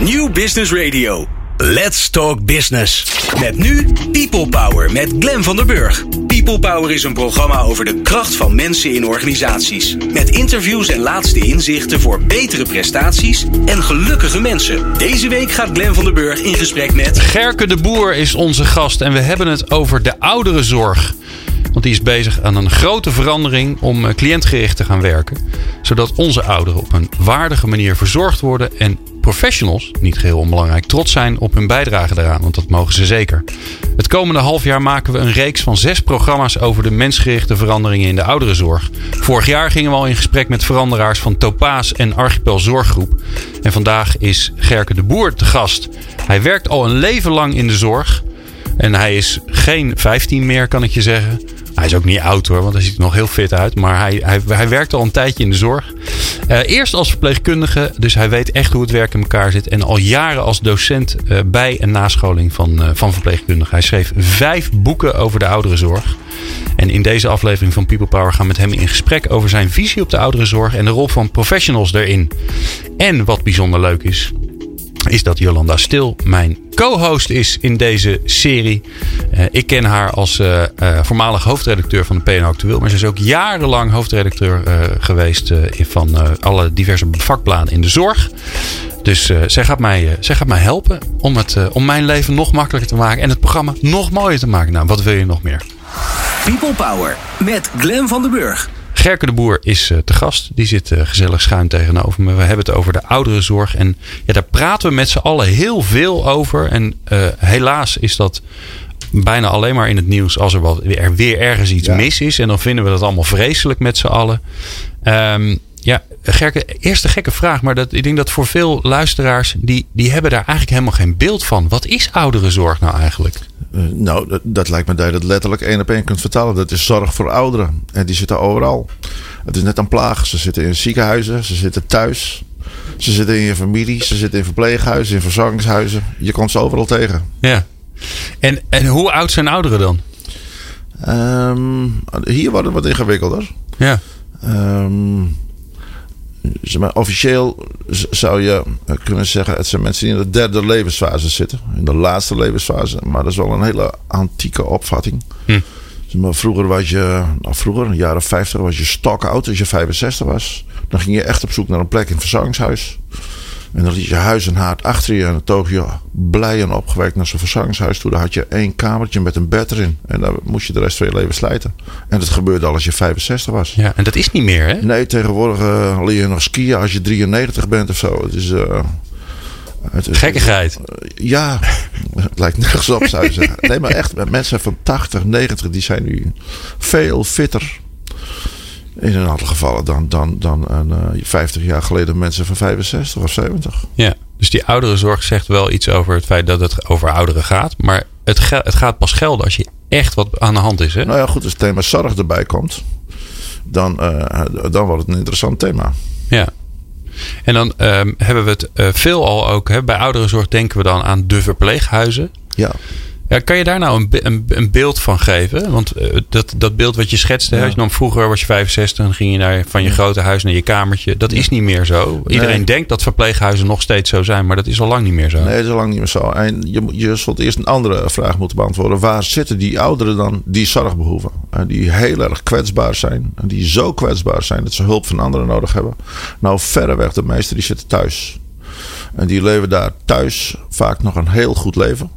New Business Radio. Let's Talk Business. Met nu People Power met Glen van der Burg. People Power is een programma over de kracht van mensen in organisaties. Met interviews en laatste inzichten voor betere prestaties en gelukkige mensen. Deze week gaat Glen van der Burg in gesprek met... Gerke de Boer is onze gast en we hebben het over de ouderenzorg. Want die is bezig aan een grote verandering om eh, cliëntgericht te gaan werken. Zodat onze ouderen op een waardige manier verzorgd worden en professionals, niet geheel onbelangrijk, trots zijn op hun bijdrage daaraan. Want dat mogen ze zeker. Het komende half jaar maken we een reeks van zes programma's over de mensgerichte veranderingen in de ouderenzorg. Vorig jaar gingen we al in gesprek met veranderaars van Topaas en Archipel Zorggroep. En vandaag is Gerke de Boer te gast. Hij werkt al een leven lang in de zorg. En hij is geen 15 meer, kan ik je zeggen. Hij is ook niet oud hoor, want hij ziet er nog heel fit uit. Maar hij, hij, hij werkt al een tijdje in de zorg. Uh, eerst als verpleegkundige, dus hij weet echt hoe het werk in elkaar zit. En al jaren als docent uh, bij en nascholing van, uh, van verpleegkundigen. Hij schreef vijf boeken over de ouderenzorg. En in deze aflevering van People Power gaan we met hem in gesprek over zijn visie op de ouderenzorg en de rol van professionals daarin. En wat bijzonder leuk is, is dat Jolanda Stil mijn co-host is in deze serie. Uh, ik ken haar als uh, voormalig hoofdredacteur van de PN Actueel. Maar ze is ook jarenlang hoofdredacteur geweest van alle diverse vakbladen in de zorg. Dus zij, gaat mij, zij gaat mij helpen om, het, om mijn leven nog makkelijker te maken. En het programma nog mooier te maken. Nou, wat wil je nog meer? People Power met Glen van den Burg. Gerke de Boer is uh, te gast. Die zit uh, gezellig schuin tegenover me. We hebben het over de ouderenzorg. En ja, daar praten we met z'n allen heel veel over. En uh, helaas is dat bijna alleen maar in het nieuws als er, wat, er weer ergens iets ja. mis is. En dan vinden we dat allemaal vreselijk met z'n allen. Um, ja, Gerke, eerste gekke vraag. Maar dat, ik denk dat voor veel luisteraars, die, die hebben daar eigenlijk helemaal geen beeld van. Wat is ouderenzorg nou eigenlijk? Uh, nou, dat, dat, lijkt me dat je dat letterlijk één op één kunt vertalen. Dat is zorg voor ouderen. En die zitten overal. Het is net een plaag. Ze zitten in ziekenhuizen, ze zitten thuis. Ze zitten in je familie, ze zitten in verpleeghuizen, in verzorgingshuizen. Je komt ze overal tegen. Ja. En, en hoe oud zijn ouderen dan? Um, hier wordt het wat ingewikkelder. Ja. Um, zeg maar, officieel zou je kunnen zeggen: het zijn mensen die in de derde levensfase zitten. In de laatste levensfase. Maar dat is wel een hele antieke opvatting. Hm. Zeg maar, vroeger was je, nou vroeger, in de jaren 50, was je stokoud als je 65 was. Dan ging je echt op zoek naar een plek in het verzorgingshuis. En dan liet je huis en haard achter je. En dan toog je blij en opgewekt naar zo'n verzorgingshuis toe. Daar had je één kamertje met een bed erin. En daar moest je de rest van je leven slijten. En dat gebeurde al als je 65 was. Ja, en dat is niet meer, hè? Nee, tegenwoordig uh, leer je nog skiën als je 93 bent of zo. Het is... Uh, het, Gekkigheid. Uh, ja, het lijkt nergens op, zou je zeggen. Nee, maar echt, mensen van 80, 90, die zijn nu veel fitter in een aantal gevallen dan, dan, dan een, uh, 50 jaar geleden mensen van 65 of 70. Ja, dus die ouderenzorg zegt wel iets over het feit dat het over ouderen gaat. Maar het, het gaat pas gelden als je echt wat aan de hand is. Hè? Nou ja, goed, als het thema zorg erbij komt, dan, uh, dan wordt het een interessant thema. Ja. En dan um, hebben we het uh, veel al ook. Hè, bij ouderenzorg denken we dan aan de verpleeghuizen. Ja. Ja, kan je daar nou een, een, een beeld van geven? Want uh, dat, dat beeld wat je schetste, ja. vroeger was je 65 en ging je naar, van je ja. grote huis naar je kamertje. Dat ja. is niet meer zo. Iedereen nee. denkt dat verpleeghuizen nog steeds zo zijn, maar dat is al lang niet meer zo. Nee, dat is al lang niet meer zo. En je, je zult eerst een andere vraag moeten beantwoorden. Waar zitten die ouderen dan die zorg behoeven? En die heel erg kwetsbaar zijn. En die zo kwetsbaar zijn dat ze hulp van anderen nodig hebben. Nou, verreweg de meesten die zitten thuis. En die leven daar thuis vaak nog een heel goed leven.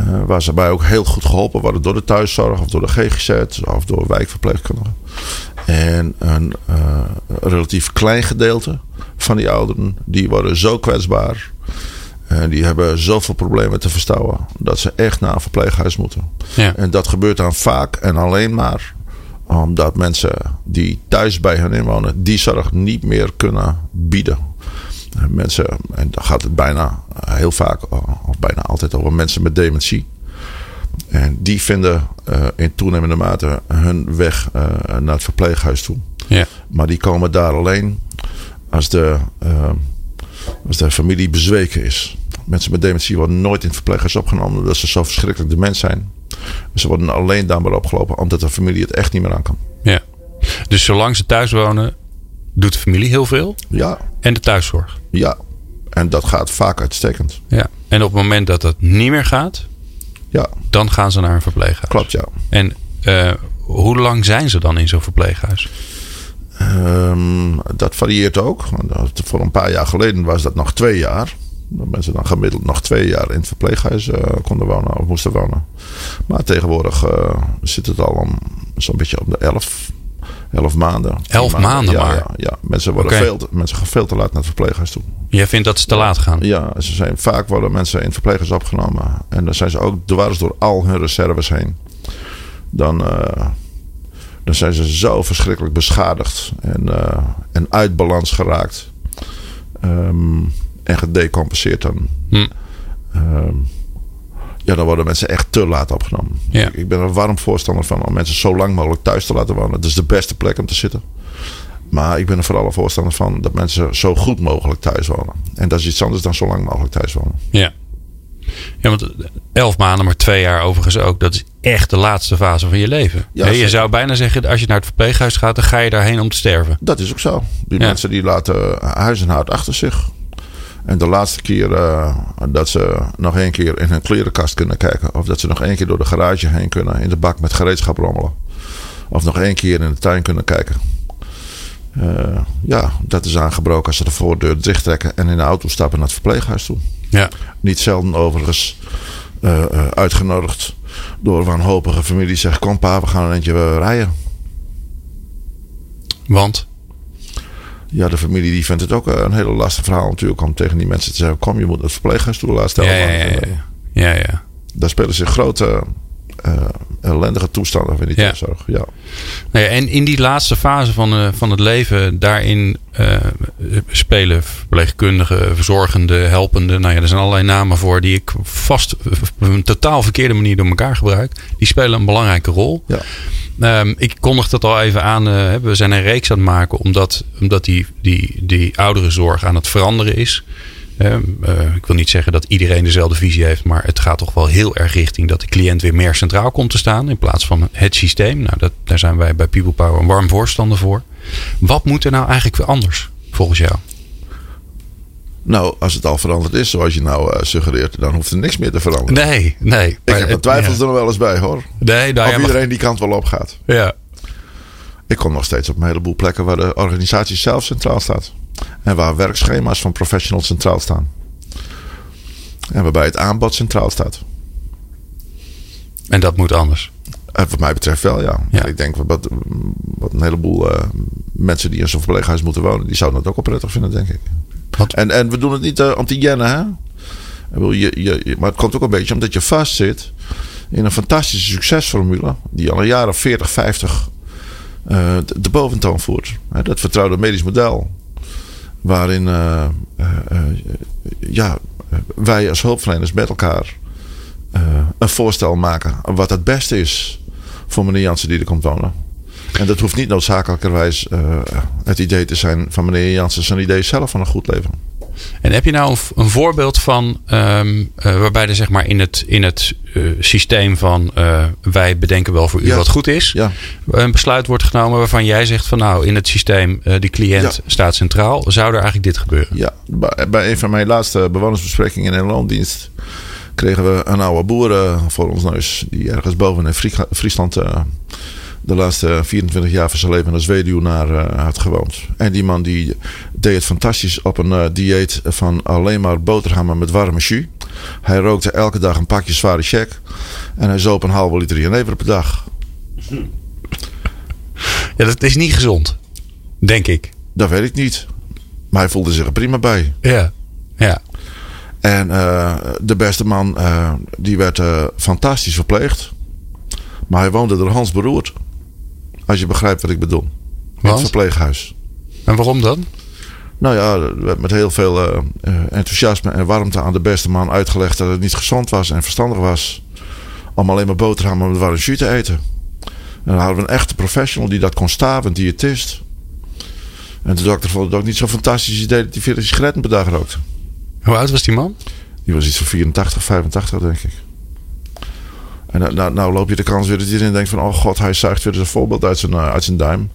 Uh, waar ze bij ook heel goed geholpen worden door de thuiszorg of door de GGZ of door wijkverpleegkundigen. En een uh, relatief klein gedeelte van die ouderen, die worden zo kwetsbaar. En die hebben zoveel problemen te verstouwen dat ze echt naar een verpleeghuis moeten. Ja. En dat gebeurt dan vaak en alleen maar omdat mensen die thuis bij hen inwonen, die zorg niet meer kunnen bieden mensen, en dan gaat het bijna heel vaak, of bijna altijd over mensen met dementie. En die vinden uh, in toenemende mate hun weg uh, naar het verpleeghuis toe. Ja. Maar die komen daar alleen als de, uh, als de familie bezweken is. Mensen met dementie worden nooit in het verpleeghuis opgenomen omdat ze zo verschrikkelijk dement zijn. Ze worden alleen daar maar opgelopen omdat de familie het echt niet meer aan kan. Ja. Dus zolang ze thuis wonen, doet de familie heel veel? Ja. En de thuiszorg? Ja. En dat gaat vaak uitstekend. Ja. En op het moment dat dat niet meer gaat, Ja, dan gaan ze naar een verpleeghuis. klopt ja. En eh, hoe lang zijn ze dan in zo'n verpleeghuis? Ehm, dat varieert ook. Voor een paar jaar geleden was dat nog twee jaar. Dat mensen dan gemiddeld nog twee jaar in het verpleeghuis eh, konden wonen of moesten wonen. Maar tegenwoordig eh, zit het al om zo'n beetje op de elf, elf maanden. Elf maanden ja, maar? Ja, ja. Mensen, worden veel te, mensen gaan veel te laat naar het verpleeghuis toe. Jij vindt dat ze te laat gaan? Ja, ze zijn, vaak worden mensen in het verpleeghuis opgenomen. En dan zijn ze ook dwars door al hun reserves heen. Dan, eh, dan zijn ze zo verschrikkelijk beschadigd en, eh, en uit balans geraakt. Ehm, en gedecompenseerd dan. Hm. Ehm, ja, dan worden mensen echt te laat opgenomen. Ja. Ik, ben er warm voorstander van om mensen zo lang mogelijk thuis te laten wonen. Het is de beste plek om te zitten. Maar ik ben er vooral een voorstander van dat mensen zo goed mogelijk thuis wonen. En dat is iets anders dan zo lang mogelijk thuis wonen. Ja. Ja, want elf maanden, maar twee jaar overigens ook. Dat is echt de laatste fase van je leven. Ja, je zou bijna zeggen, als je naar het verpleeghuis gaat, dan ga je daarheen om te sterven. Dat is ook zo. Die Ja. mensen die laten huis en achter zich. En de laatste keer eh, dat ze nog één keer in hun klerenkast kunnen kijken. Of dat ze nog één keer door de garage heen kunnen. In de bak met gereedschap rommelen. Of nog één keer in de tuin kunnen kijken. Eh, ja, dat is aangebroken als ze de voordeur dicht trekken. En in de auto stappen naar het verpleeghuis toe. Ja. Niet zelden overigens eh, uitgenodigd door wanhopige families. Zeg, kom pa, we gaan een eentje rijden. Want? Ja, de familie die vindt het ook eh, een hele lastig verhaal natuurlijk. Om tegen die mensen te zeggen, kom je moet het verpleeghuis toe. Laatst Ja, ja, ja, ja. ja, ja. Daar spelen zich grote eh, ellendige toestanden in die Ja. thuiszorg. Ja. Nou ja, en in die laatste fase van, eh, van het leven, daarin eh, spelen verpleegkundigen, verzorgenden, helpenden. Nou ja, er zijn allerlei namen voor die ik vast op een totaal verkeerde manier door elkaar gebruik. Die spelen een belangrijke rol. Ja. Ehm, ik kondig dat al even aan. we zijn een reeks aan het maken omdat, omdat die, die, die ouderenzorg aan het veranderen is. Ehm, eh, ik wil niet zeggen dat iedereen dezelfde visie heeft, maar het gaat toch wel heel erg richting dat de cliënt weer meer centraal komt te staan in plaats van het systeem. Nou, dat, daar zijn wij bij People Power een warm voorstander voor. Wat moet er nou eigenlijk weer anders volgens jou? Nou, als het al veranderd is zoals je nou eh, suggereert, dan hoeft er niks meer te veranderen. Nee, nee. Ik Maar heb het- twijfels ja. er nog wel eens bij hoor. Nee, nou, of ja, iedereen die kant wel op gaat. ja. Ik kom nog steeds op een heleboel plekken waar de organisatie zelf centraal staat. En waar werkschema's van professionals centraal staan. En waarbij het aanbod centraal staat. En dat moet anders. En wat mij betreft wel, ja. Ja. Ik denk wat, wat een heleboel eh, mensen die in zo'n verpleeghuis moeten wonen, die zouden dat ook wel prettig vinden, denk ik. Wat- En, en we doen het niet eh, om te jennen, hè? Je, je, je- maar het komt ook een beetje omdat je vastzit in een fantastische succesformule, die al een jaar of 40, 50 eh, de, boventoon voert. Dat vertrouwde medisch model. Waarin eh, eh, eh, ja, wij als hulpverleners met elkaar een voorstel maken wat het beste is voor meneer Jansen die er komt wonen. En dat hoeft niet noodzakelijkerwijs het idee te zijn van meneer Jansen zijn idee zelf van een goed leven. En heb je nou een, een voorbeeld van ehm, eh, waarbij er zeg maar in het, in het eh, systeem van eh, wij bedenken wel voor u Ja. wat goed is, Ja. een besluit wordt genomen waarvan jij zegt van nou in het systeem de cliënt Ja. staat centraal, zou er eigenlijk dit gebeuren? Ja, bij, een van mijn laatste bewonersbesprekingen in een loondienst kregen we een oude boer voor ons neus. Die ergens boven in Frie- Friesland de laatste 24 jaar van zijn leven als weduwnaar eh, had gewoond. En die man die deed het fantastisch op een eh, dieet van alleen maar boterhammen met warme jus. Hij rookte elke dag een pakje zware check. En hij zoop een halve liter jenever per dag. Ja, dat is niet gezond, denk ik. Dat weet ik niet. Maar hij voelde zich er prima bij. Ja, ja. En eh, de beste man, eh, die werd fantastisch verpleegd. Maar hij woonde er Hans beroerd. Als je begrijpt wat ik bedoel. In het verpleeghuis. En waarom dan? Nou ja, werd met heel veel eh, eh, enthousiasme en warmte aan de beste man uitgelegd dat het niet gezond was en verstandig was. Om alleen maar boterhammen met warm jus te eten. En dan hadden we een echte professional die dat kon staven, een diëtist. En de dokter vond het ook niet zo'n fantastisch idee dat hij 40 sigaretten per dag rookte. Hoe oud was die man? Die was iets van 84, 85 denk ik. En nou, nou, nou loop je de kans weer dat iedereen denkt van... oh god, hij zuigt weer een voorbeeld uit zijn, eh, uit zijn duim.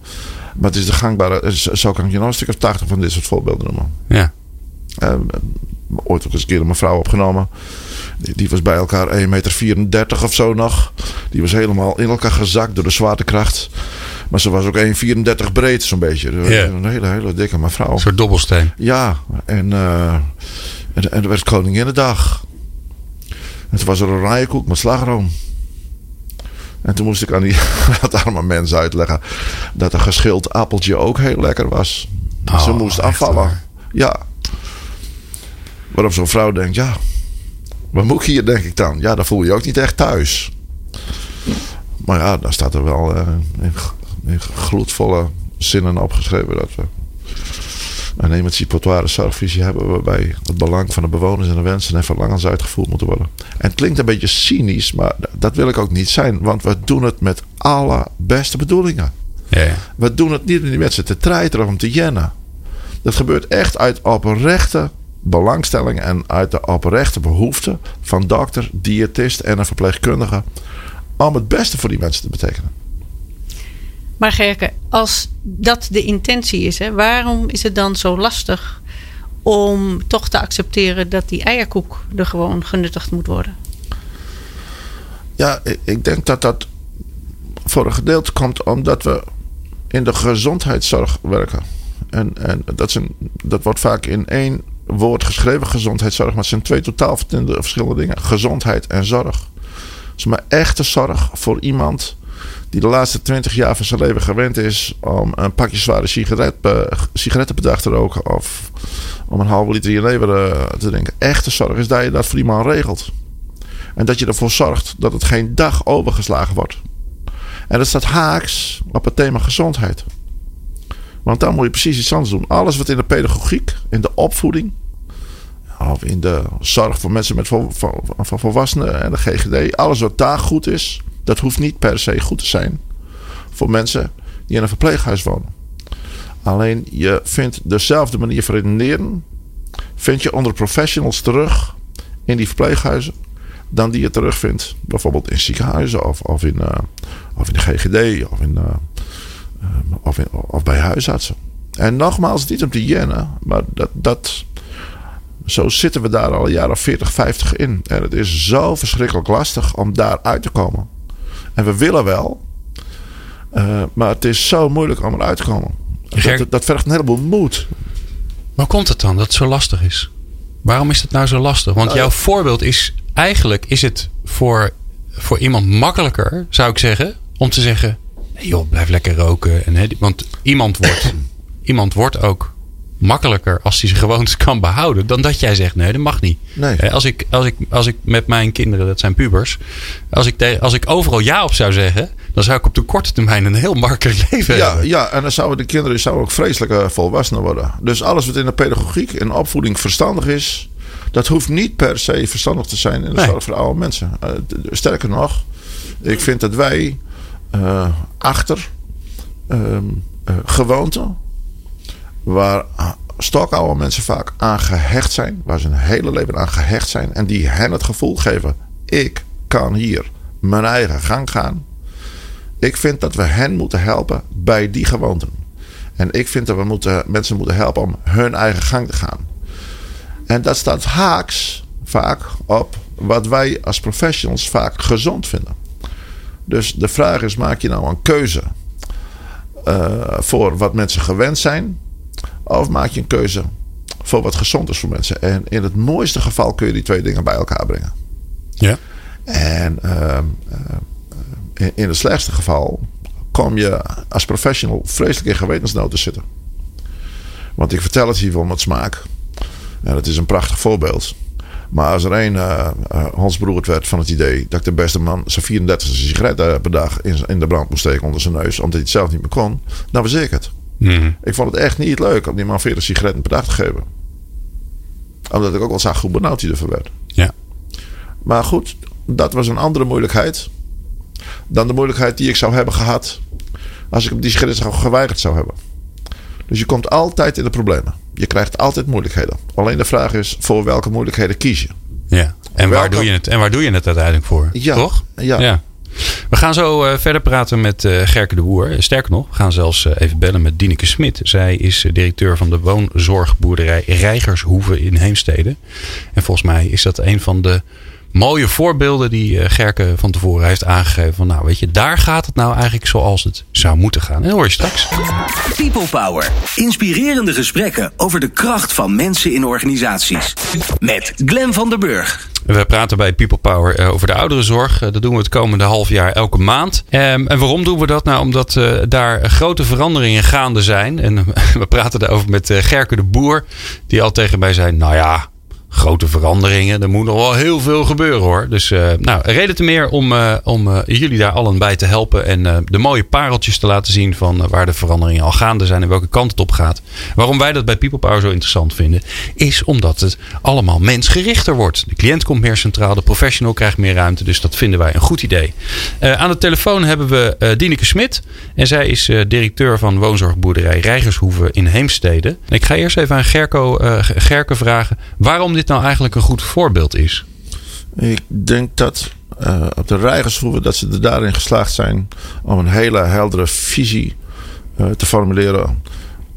Maar het is de gangbare... eh, Zo kan ik je nog een stuk of 80 van dit soort voorbeelden noemen. Ja. Uh, ooit ook eens een keer een mevrouw opgenomen. Die, die was bij elkaar 1,34 meter of zo nog. Die was helemaal in elkaar gezakt door de zwaartekracht. Maar ze was ook 1,34 breed zo'n beetje. Een hele, hele dikke mevrouw. Een soort dobbelsteen. Ja, en, uh, en, en er werd Koninginnedag. En toen was er een rijenkoek met slagroom. En toen moest ik aan die dat arme mensen uitleggen dat een geschild appeltje ook heel lekker was. Oh, Ze moest echt afvallen. waar? Ja. Waarop zo'n vrouw denkt, ja, wat moet ik hier, denk ik dan? Ja, dan voel je je ook niet echt thuis. Maar ja, daar staat er wel eh, in, in gloedvolle zinnen opgeschreven dat we een emancipatoire zorgvisie hebben waarbij het belang van de bewoners en de wensen en verlangens uitgevoerd moeten worden. En het klinkt een beetje cynisch, maar dat wil ik ook niet zijn, want we doen het met alle beste bedoelingen. Ja, ja. We doen het niet om die mensen te treiteren of om te jennen. Dat gebeurt echt uit oprechte belangstelling en uit de oprechte behoefte van dokter, diëtist en een verpleegkundige om het beste voor die mensen te betekenen. Maar Gerke, als dat de intentie is, hè, waarom is het dan zo lastig om toch te accepteren dat die eierkoek er gewoon genuttigd moet worden? Ja, ik, denk dat dat voor een gedeelte komt omdat we in de gezondheidszorg werken. En, en dat, is een, dat wordt vaak in één woord geschreven, gezondheidszorg. Maar het zijn twee totaal verschillende dingen. Gezondheid en zorg. Dus maar echte zorg voor iemand die de laatste twintig jaar van zijn leven gewend is om een pakje zware sigaret, uh, sigaretten per dag te roken of om een halve liter je lever uh, te drinken. Echte zorg is dat je dat voor iemand regelt. En dat je ervoor zorgt dat het geen dag overgeslagen wordt. En dat staat haaks op het thema gezondheid. Want dan moet je precies iets anders doen. Alles wat in de pedagogiek, in de opvoeding, of in de zorg voor mensen met vol, volwassenen en de GGD, alles wat daar goed is, dat hoeft niet per se goed te zijn voor mensen die in een verpleeghuis wonen. Alleen je vindt dezelfde manier van redeneren, vind je onder professionals terug in die verpleeghuizen, dan die je terugvindt bijvoorbeeld in ziekenhuizen of, of, in, uh, of in de GGD of, in, uh, uh, of, of bij huisartsen. En nogmaals, niet om te jennen, maar dat, dat, zo zitten we daar al een jaar of 40, 50 in. En het is zo verschrikkelijk lastig om daar uit te komen. En we willen wel, uh, maar het is zo moeilijk om eruit te komen. Dat, dat vergt een heleboel moed. Waar komt het dan dat het zo lastig is? Waarom is het nou zo lastig? Want Nou, jouw voorbeeld is eigenlijk is het voor, voor iemand makkelijker, zou ik zeggen, om te zeggen: joh, blijf lekker roken. En, hè, want iemand wordt, iemand wordt ook makkelijker als hij zijn gewoontes kan behouden, dan dat jij zegt: nee, dat mag niet. Nee. Als ik, als, ik, als ik met mijn kinderen, dat zijn pubers, als ik, te- als ik overal ja op zou zeggen, dan zou ik op de korte termijn een heel makkelijk leven Ja, hebben. ja, en dan zouden de kinderen zouden ook vreselijke volwassenen worden. Dus alles wat in de pedagogiek en opvoeding verstandig is, dat hoeft niet per se verstandig te zijn in de Nee. zorg voor oude mensen. Eh, sterker nog, ik vind dat wij eh, achter eh, gewoonten, waar stokoude mensen vaak aan gehecht zijn, waar ze hun hele leven aan gehecht zijn, en die hen het gevoel geven: ik kan hier mijn eigen gang gaan. Ik vind dat we hen moeten helpen bij die gewoonten. En ik vind dat we moeten, mensen moeten helpen om hun eigen gang te gaan. En dat staat haaks vaak op wat wij als professionals vaak gezond vinden. Dus de vraag is: maak je nou een keuze eh, voor wat mensen gewend zijn? Of maak je een keuze voor wat gezond is voor mensen? En in het mooiste geval kun je die twee dingen bij elkaar brengen. Ja. En ehm, eh, in- het slechtste geval kom je als professional vreselijk in gewetensnood te zitten. Want ik vertel het hier wel met smaak. En het is een prachtig voorbeeld. Maar als er één eh eh, Hans Broert werd van het idee dat ik de beste man zijn 34 sigaret eh, per dag in, in de brand moest steken onder zijn neus, omdat hij het zelf niet meer kon, dan was ik het. Mhm. Ik vond het echt niet leuk om die man 40 sigaretten per dag te geven. Omdat ik ook wel zag hoe benauwd hij ervan werd. Ja. Maar goed, dat was een andere moeilijkheid. Dan de moeilijkheid die ik zou hebben gehad. als ik die sigaretten geweigerd zou hebben. Dus je komt altijd in de problemen. Je krijgt altijd moeilijkheden. Alleen de vraag is: voor welke moeilijkheden kies je? Ja. En waar, doe je het, en waar doe je het uiteindelijk voor? Ja, Toch? ja. We gaan zo uh, verder praten met uh, Gerke de Boer. Sterker nog, we gaan zelfs uh, even bellen met Dineke Smit. Zij is directeur van de woonzorgboerderij Rijgershoeve in Heemstede. En volgens mij is dat een van de mooie voorbeelden die uh, Gerke van tevoren heeft aangegeven. Van nou, weet je, daar gaat het nou eigenlijk zoals het zou moeten gaan. En dat hoor je straks. People Power. Inspirerende gesprekken over de kracht van mensen in organisaties. Met Glen van der Burg. We praten bij People Power uh, over de ouderenzorg. Uh, dat doen we het komende half jaar elke maand. Um, en waarom doen we dat? Nou, omdat daar grote veranderingen gaande zijn. En we praten daarover met Gerke de Boer. Die al tegen mij zei, nou ja, grote veranderingen. Er moet nog wel heel veel gebeuren hoor. Dus uh, nou, reden te meer om, uh, om uh, jullie daar allen bij te helpen. En de mooie pareltjes te laten zien van waar de veranderingen al gaande zijn en welke kant het op gaat. Waarom wij dat bij People Power zo interessant vinden, is omdat het allemaal mensgerichter wordt. De cliënt komt meer centraal, de professional krijgt meer ruimte. Dus dat vinden wij een goed idee. aan de telefoon hebben we Dineke Smit. En zij is directeur van woonzorgboerderij Rijgershoeve in Heemstede. Ik ga eerst even aan Gerco, Gerke vragen waarom dit nou eigenlijk een goed voorbeeld is? Ik denk dat uh, op de Rijgershoeve dat ze er daarin geslaagd zijn om een hele heldere visie uh, te formuleren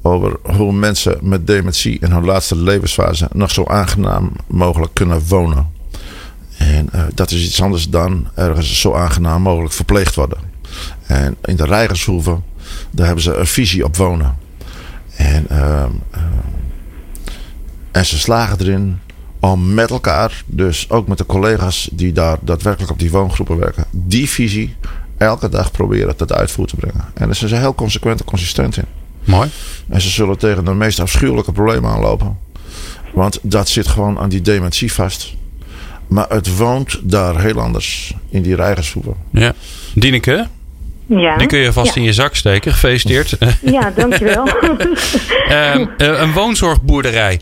over hoe mensen met dementie in hun laatste levensfase nog zo aangenaam mogelijk kunnen wonen. En uh, dat is iets anders dan ergens zo aangenaam mogelijk verpleegd worden. En in de Rijgershoeve, daar hebben ze een visie op wonen. En, en ze slagen erin om met elkaar, dus ook met de collega's die daar daadwerkelijk op die woongroepen werken, die visie elke dag proberen tot uitvoer te brengen. En daar zijn ze heel consequent en consistent in. Mooi. En ze zullen tegen de meest afschuwelijke problemen aanlopen. Want dat zit gewoon aan die dementie vast. Maar het woont daar heel anders in die rijgershoeven. Ja. Dieneke? Ja. Die kun je vast ja. in je zak steken. Gefeliciteerd. Ja, dankjewel. uh, een woonzorgboerderij.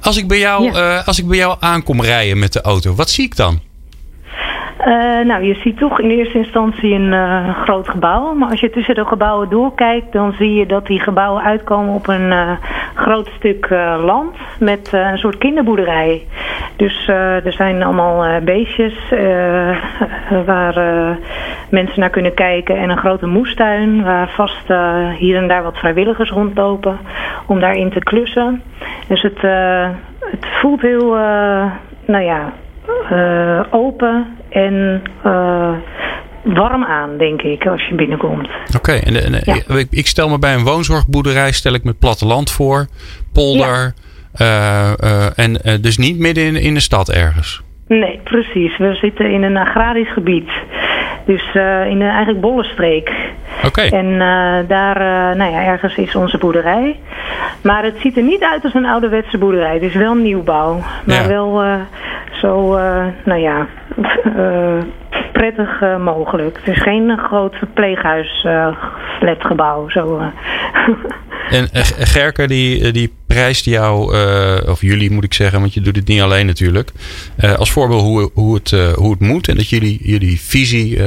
Als ik, bij jou, ja. uh, als ik bij jou aankom rijden met de auto, wat zie ik dan? Uh, nou, je ziet toch in eerste instantie een uh, groot gebouw. Maar als je tussen de gebouwen doorkijkt, dan zie je dat die gebouwen uitkomen op een uh, groot stuk land met een soort kinderboerderij. Dus er zijn allemaal beestjes waar mensen naar kunnen kijken en een grote moestuin waar vast hier en daar wat vrijwilligers rondlopen om daarin te klussen. Dus het, het voelt heel, nou ja, open en warm aan, denk ik, als je binnenkomt. Oké, okay, en, en ja. ik, ik, stel me bij een woonzorgboerderij stel ik me het platteland voor, polder, ja. Uh, en dus niet midden in, in de stad ergens. Nee, precies. We zitten in een agrarisch gebied. Dus uh, in een eigenlijk bollenstreek. Oké. Okay. En uh, daar, uh, nou ja, ergens is onze boerderij. Maar het ziet er niet uit als een ouderwetse boerderij. Het is wel nieuwbouw. Maar Ja. wel zo, nou ja, prettig mogelijk. Het is geen groot verpleeghuis flatgebouw. Zo. En Gerke die, die prijst jou, uh, of jullie moet ik zeggen, want je doet het niet alleen natuurlijk. Uh, als voorbeeld hoe, hoe, het, uh, hoe het moet. En dat jullie, jullie visie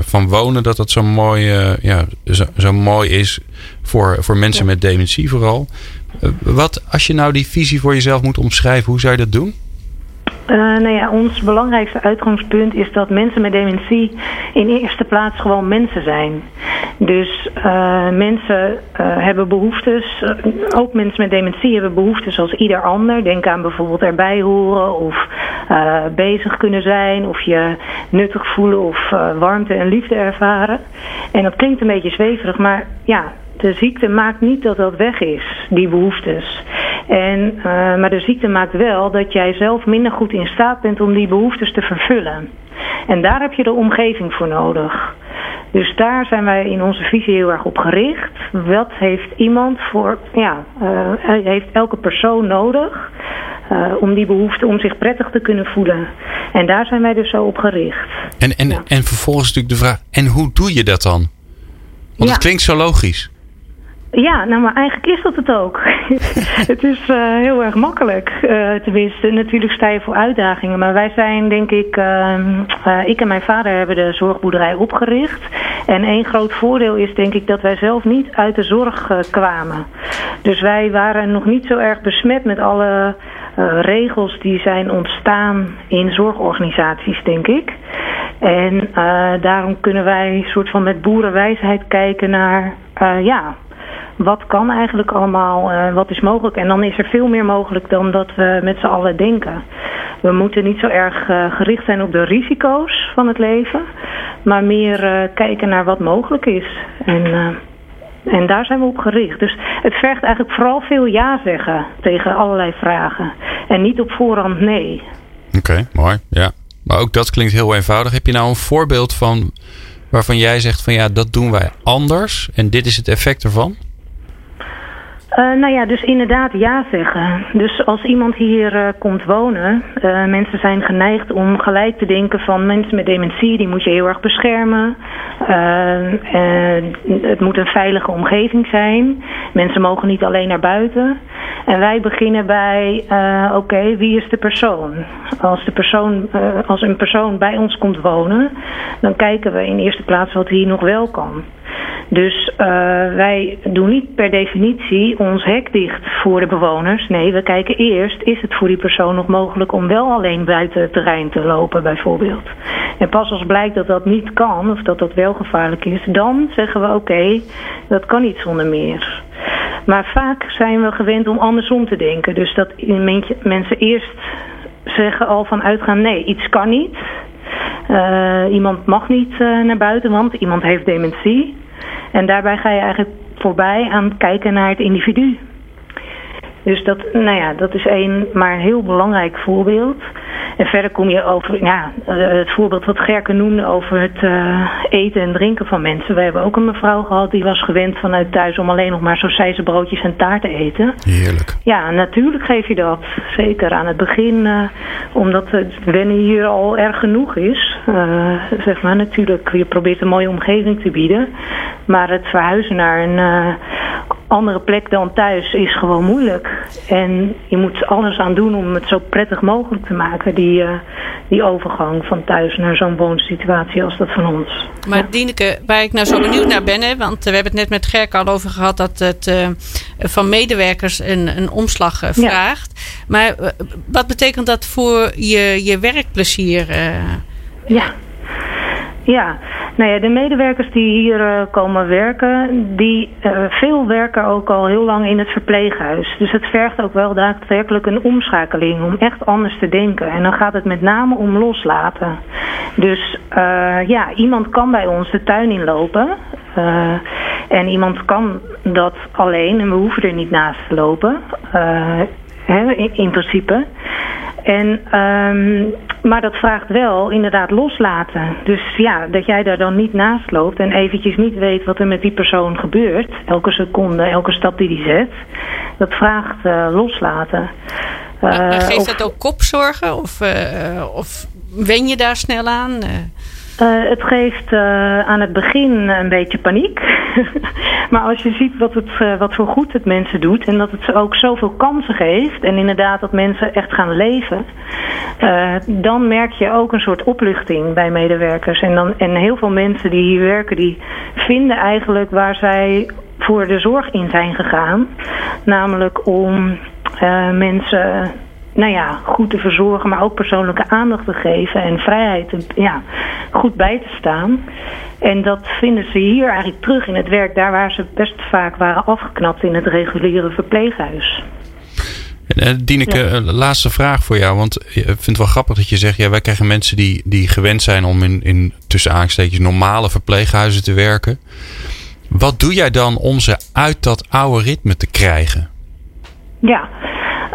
van wonen, dat dat zo mooi, ja, zo, zo, mooi is voor, voor mensen met dementie vooral. wat als je nou die visie voor jezelf moet omschrijven, hoe zou je dat doen? Uh, nou ja, ons belangrijkste uitgangspunt is dat mensen met dementie in eerste plaats gewoon mensen zijn. Dus uh, mensen uh, hebben behoeftes, ook mensen met dementie hebben behoeftes als ieder ander. Denk aan bijvoorbeeld erbij horen of bezig kunnen zijn of je nuttig voelen of warmte en liefde ervaren. En dat klinkt een beetje zweverig, maar ja, de ziekte maakt niet dat dat weg is, die behoeftes. En, uh, maar de ziekte maakt wel dat jij zelf minder goed in staat bent om die behoeftes te vervullen. En daar heb je de omgeving voor nodig. Dus daar zijn wij in onze visie heel erg op gericht. Wat heeft iemand voor, ja, uh, heeft elke persoon nodig uh, om die behoefte, om zich prettig te kunnen voelen. En daar zijn wij dus zo op gericht. En, en, ja. en vervolgens natuurlijk de vraag, en hoe doe je dat dan? Want ja. het klinkt zo logisch. Ja, nou maar eigenlijk is dat het ook. het is uh, heel erg makkelijk. Uh, tenminste, natuurlijk sta je voor uitdagingen. Maar wij zijn, denk ik, uh, ik en mijn vader hebben de zorgboerderij opgericht. En één groot voordeel is, denk ik, dat wij zelf niet uit de zorg kwamen. Dus wij waren nog niet zo erg besmet met alle regels die zijn ontstaan in zorgorganisaties, denk ik. En daarom kunnen wij soort van met boerenwijsheid kijken naar ja, wat kan eigenlijk allemaal, uh, wat is mogelijk. En dan is er veel meer mogelijk dan dat we met z'n allen denken. We moeten niet zo erg uh, gericht zijn op de risico's van het leven, maar meer uh, kijken naar wat mogelijk is. En, en daar zijn we op gericht. Dus het vergt eigenlijk vooral veel ja zeggen tegen allerlei vragen. En niet op voorhand nee. Oké, mooi. Ja. Maar ook dat klinkt heel eenvoudig. Heb je nou een voorbeeld van waarvan jij zegt van ja, dat doen wij anders en dit is het effect ervan? Uh, nou ja, dus inderdaad ja zeggen. Dus als iemand hier uh, komt wonen, uh, mensen zijn geneigd om gelijk te denken van mensen met dementie, die moet je heel erg beschermen. het moet een veilige omgeving zijn. Mensen mogen niet alleen naar buiten. En wij beginnen bij, oké, wie is de persoon? Als, de persoon als een persoon bij ons komt wonen, dan kijken we in eerste plaats wat hier nog wel kan. Dus uh, wij doen niet per definitie ons hek dicht voor de bewoners. Nee, we kijken eerst, is het voor die persoon nog mogelijk om wel alleen buiten het terrein te lopen bijvoorbeeld. En pas als blijkt dat dat niet kan, of dat dat wel gevaarlijk is, dan zeggen we oké, dat kan niet zonder meer. Maar vaak zijn we gewend om andersom te denken. Dus dat mensen eerst zeggen al van uitgaan, nee, iets kan niet. Uh, iemand mag niet uh, naar buiten, want iemand heeft dementie. En daarbij ga je eigenlijk voorbij aan kijken naar het individu. Dus dat, nou ja, dat is een, maar een heel belangrijk voorbeeld. En verder kom je over ja, eh, het voorbeeld wat Gerke noemde over het uh, eten en drinken van mensen. We hebben ook een mevrouw gehad die was gewend vanuit thuis om alleen nog maar broodjes en taart te eten. Heerlijk. Ja, natuurlijk geef je dat. Zeker aan het begin, uh, omdat het wennen hier al erg genoeg is. Uh, zeg maar natuurlijk, je probeert een mooie omgeving te bieden. Maar het verhuizen naar een andere plek dan thuis is gewoon moeilijk. En je moet alles aan doen om het zo prettig mogelijk te maken, die, uh, die overgang van thuis naar zo'n woonsituatie als dat van ons. Maar ja. Dieneke, waar ik nou zo benieuwd naar ben, hè, want we hebben het net met Gerk al over gehad dat het uh, van medewerkers een, een omslag uh, vraagt. Ja. Maar wat betekent dat voor je, je werkplezier? Ja. Ja, nou ja, de medewerkers die hier uh, komen werken, die uh, veel werken ook al heel lang in het verpleeghuis. Dus het vergt ook wel daadwerkelijk een omschakeling om echt anders te denken. En dan gaat het met name om loslaten. Dus uh, ja, iemand kan bij ons de tuin inlopen. en iemand kan dat alleen en we hoeven er niet naast te lopen. Hè, in, in principe. En, um, maar dat vraagt wel inderdaad loslaten. Dus ja, dat jij daar dan niet naast loopt en eventjes niet weet wat er met die persoon gebeurt. Elke seconde, elke stap die die zet. Dat vraagt uh, loslaten. Uh, geeft of, dat ook kopzorgen? Of, uh, of wen je daar snel aan? Uh, het geeft uh, aan het begin een beetje paniek. maar als je ziet wat, het, uh, wat voor goed het mensen doet en dat het ook zoveel kansen geeft en inderdaad dat mensen echt gaan leven, dan merk je ook een soort opluchting bij medewerkers. En, dan, en heel veel mensen die hier werken, die vinden eigenlijk waar zij voor de zorg in zijn gegaan. Namelijk om mensen nou ja, goed te verzorgen, maar ook persoonlijke aandacht te geven en vrijheid ja, goed bij te staan. En dat vinden ze hier eigenlijk terug in het werk, daar waar ze best vaak waren afgeknapt in het reguliere verpleeghuis. Uh, Dieneke, ja. uh, laatste vraag voor jou. Want ik vind het wel grappig dat je zegt... Ja, wij krijgen mensen die, die gewend zijn om in, in tussen aanstekens normale verpleeghuizen te werken. Wat doe jij dan om ze uit dat oude ritme te krijgen? Ja,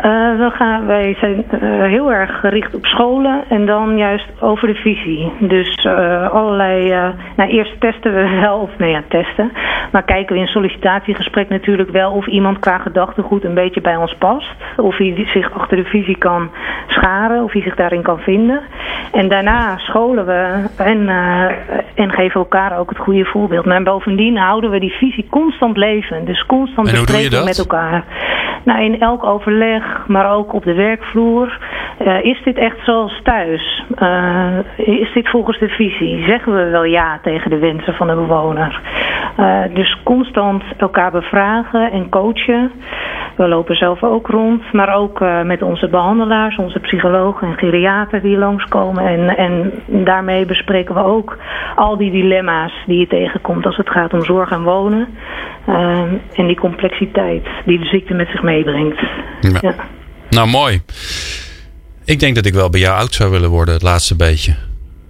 we gaan, wij zijn uh, heel erg gericht op scholen en dan juist over de visie. Dus uh, allerlei. nou, eerst testen we wel, of nee, ja, testen. Maar kijken we in sollicitatiegesprek natuurlijk wel of iemand qua gedachtegoed een beetje bij ons past. Of hij zich achter de visie kan scharen, of hij zich daarin kan vinden. En daarna scholen we en, en geven elkaar ook het goede voorbeeld. Maar bovendien houden we die visie constant leven. Dus constant bespreken met elkaar. Nou, in elk overleg, maar ook op de werkvloer, uh, is dit echt zoals thuis? Uh, is dit volgens de visie? Zeggen we wel ja tegen de wensen van de bewoner? Uh, dus constant elkaar bevragen en coachen. We lopen zelf ook rond, maar ook met onze behandelaars, onze psychologen en geriater die langskomen. En, en daarmee bespreken we ook al die dilemma's die je tegenkomt als het gaat om zorg en wonen. en die complexiteit die de ziekte met zich meebrengt. Ja. ja. Nou, mooi. Ik denk dat ik wel bij jou oud zou willen worden, het laatste beetje.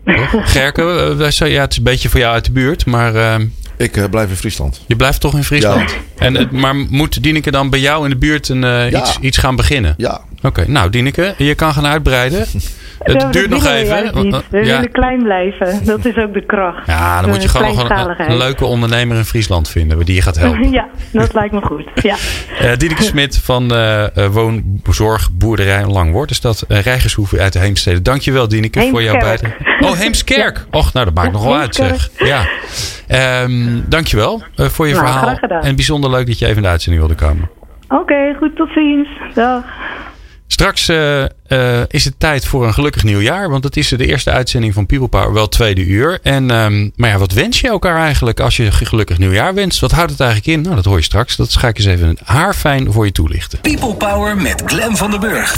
Gerke, uh, ja, het is een beetje voor jou uit de buurt, maar... Uh, ik uh, blijf in Friesland. Je blijft toch in Friesland? Ja. En, maar moet Dieneke dan bij jou in de buurt een, ja. iets, iets gaan beginnen? Ja. Oké, nou Dieneke, je kan gaan uitbreiden. Het duurt nog even. We willen klein blijven. Dat is ook de kracht. Ja, dan moet je gewoon een, een, leuke ondernemer in Friesland vinden die je gaat helpen. ja, dat lijkt me goed. Ja. Uh, Diederik Smit van uh, Woonzorg Boerderij Langwoord. Is dat uh, Rijgershoeve uit de Heemstede. Dankjewel Dieneke voor jouw bijdrage. Oh, Heemskerk. Ja. Och, nou dat maakt nog wel uit zeg. Ja. Um, dankjewel uh, voor je nou, verhaal. En bijzonder leuk dat je even in de uitzending wilde komen. Oké, okay, goed. Tot ziens. Dag. Straks uh, uh, is het tijd voor een gelukkig nieuwjaar. Want het is de eerste uitzending van People Power, wel tweede uur. En, um, maar ja, wat wens je elkaar eigenlijk als je gelukkig nieuwjaar wenst? Wat houdt het eigenlijk in? Nou, dat hoor je straks. Dat ga ik eens even haarfijn voor je toelichten. People Power met Glen van den Burg.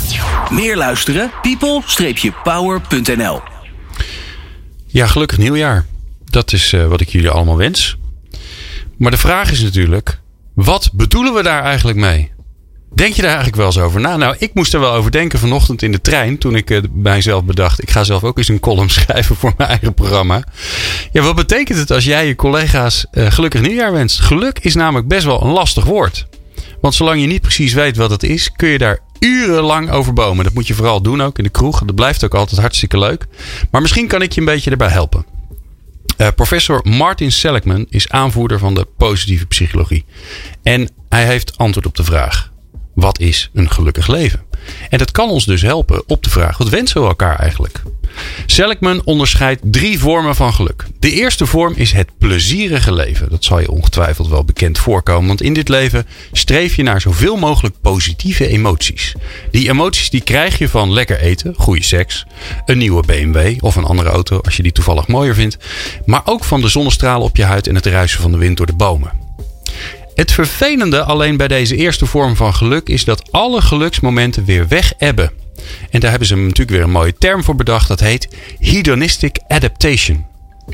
Meer luisteren? people-power.nl Ja, gelukkig nieuwjaar. Dat is uh, wat ik jullie allemaal wens. Maar de vraag is natuurlijk, wat bedoelen we daar eigenlijk mee? Denk je daar eigenlijk wel eens over na? Nou, ik moest er wel over denken vanochtend in de trein. Toen ik uh, mijzelf bedacht. Ik ga zelf ook eens een column schrijven voor mijn eigen programma. Ja, wat betekent het als jij je collega's uh, gelukkig nieuwjaar wenst? Geluk is namelijk best wel een lastig woord. Want zolang je niet precies weet wat het is, kun je daar urenlang over bomen. Dat moet je vooral doen ook in de kroeg. Dat blijft ook altijd hartstikke leuk. Maar misschien kan ik je een beetje erbij helpen. Uh, professor Martin Seligman is aanvoerder van de positieve psychologie. En hij heeft antwoord op de vraag: wat is een gelukkig leven? En dat kan ons dus helpen op de vraag: wat wensen we elkaar eigenlijk? Seligman onderscheidt drie vormen van geluk. De eerste vorm is het plezierige leven. Dat zal je ongetwijfeld wel bekend voorkomen, want in dit leven streef je naar zoveel mogelijk positieve emoties. Die emoties die krijg je van lekker eten, goede seks, een nieuwe BMW of een andere auto als je die toevallig mooier vindt, maar ook van de zonnestralen op je huid en het ruisen van de wind door de bomen. Het vervelende alleen bij deze eerste vorm van geluk is dat alle geluksmomenten weer weg ebben. En daar hebben ze natuurlijk weer een mooie term voor bedacht. Dat heet hedonistic adaptation.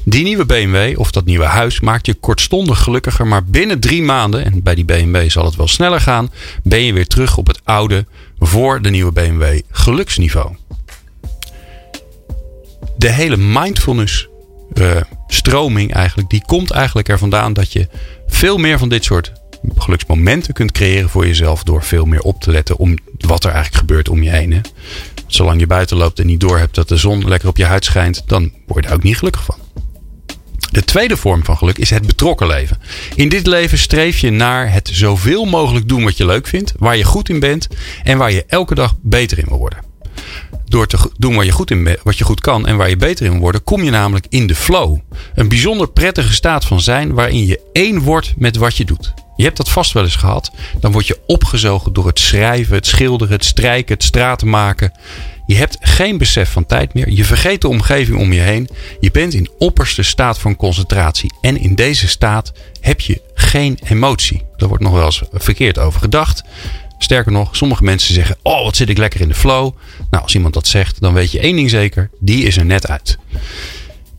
Die nieuwe BMW of dat nieuwe huis maakt je kortstondig gelukkiger, maar binnen drie maanden, en bij die BMW zal het wel sneller gaan, ben je weer terug op het oude, voor de nieuwe BMW geluksniveau. De hele mindfulness uh, stroming eigenlijk, die komt eigenlijk er vandaan dat je veel meer van dit soort geluksmomenten kunt creëren voor jezelf door veel meer op te letten om wat er eigenlijk gebeurt om je heen. Zolang je buiten loopt en niet door hebt dat de zon lekker op je huid schijnt, dan word je daar ook niet gelukkig van. De tweede vorm van geluk is het betrokken leven. In dit leven streef je naar het zoveel mogelijk doen wat je leuk vindt, waar je goed in bent en waar je elke dag beter in wil worden. Door te doen wat je, goed in, wat je goed kan en waar je beter in worden, kom je namelijk in de flow. Een bijzonder prettige staat van zijn waarin je één wordt met wat je doet. Je hebt dat vast wel eens gehad. Dan word je opgezogen door het schrijven, het schilderen, het strijken, het straten maken. Je hebt geen besef van tijd meer. Je vergeet de omgeving om je heen. Je bent in opperste staat van concentratie. En in deze staat heb je geen emotie. Daar wordt nog wel eens verkeerd over gedacht. Sterker nog, sommige mensen zeggen: Oh, wat zit ik lekker in de flow. Nou, als iemand dat zegt, dan weet je één ding zeker: die is er net uit.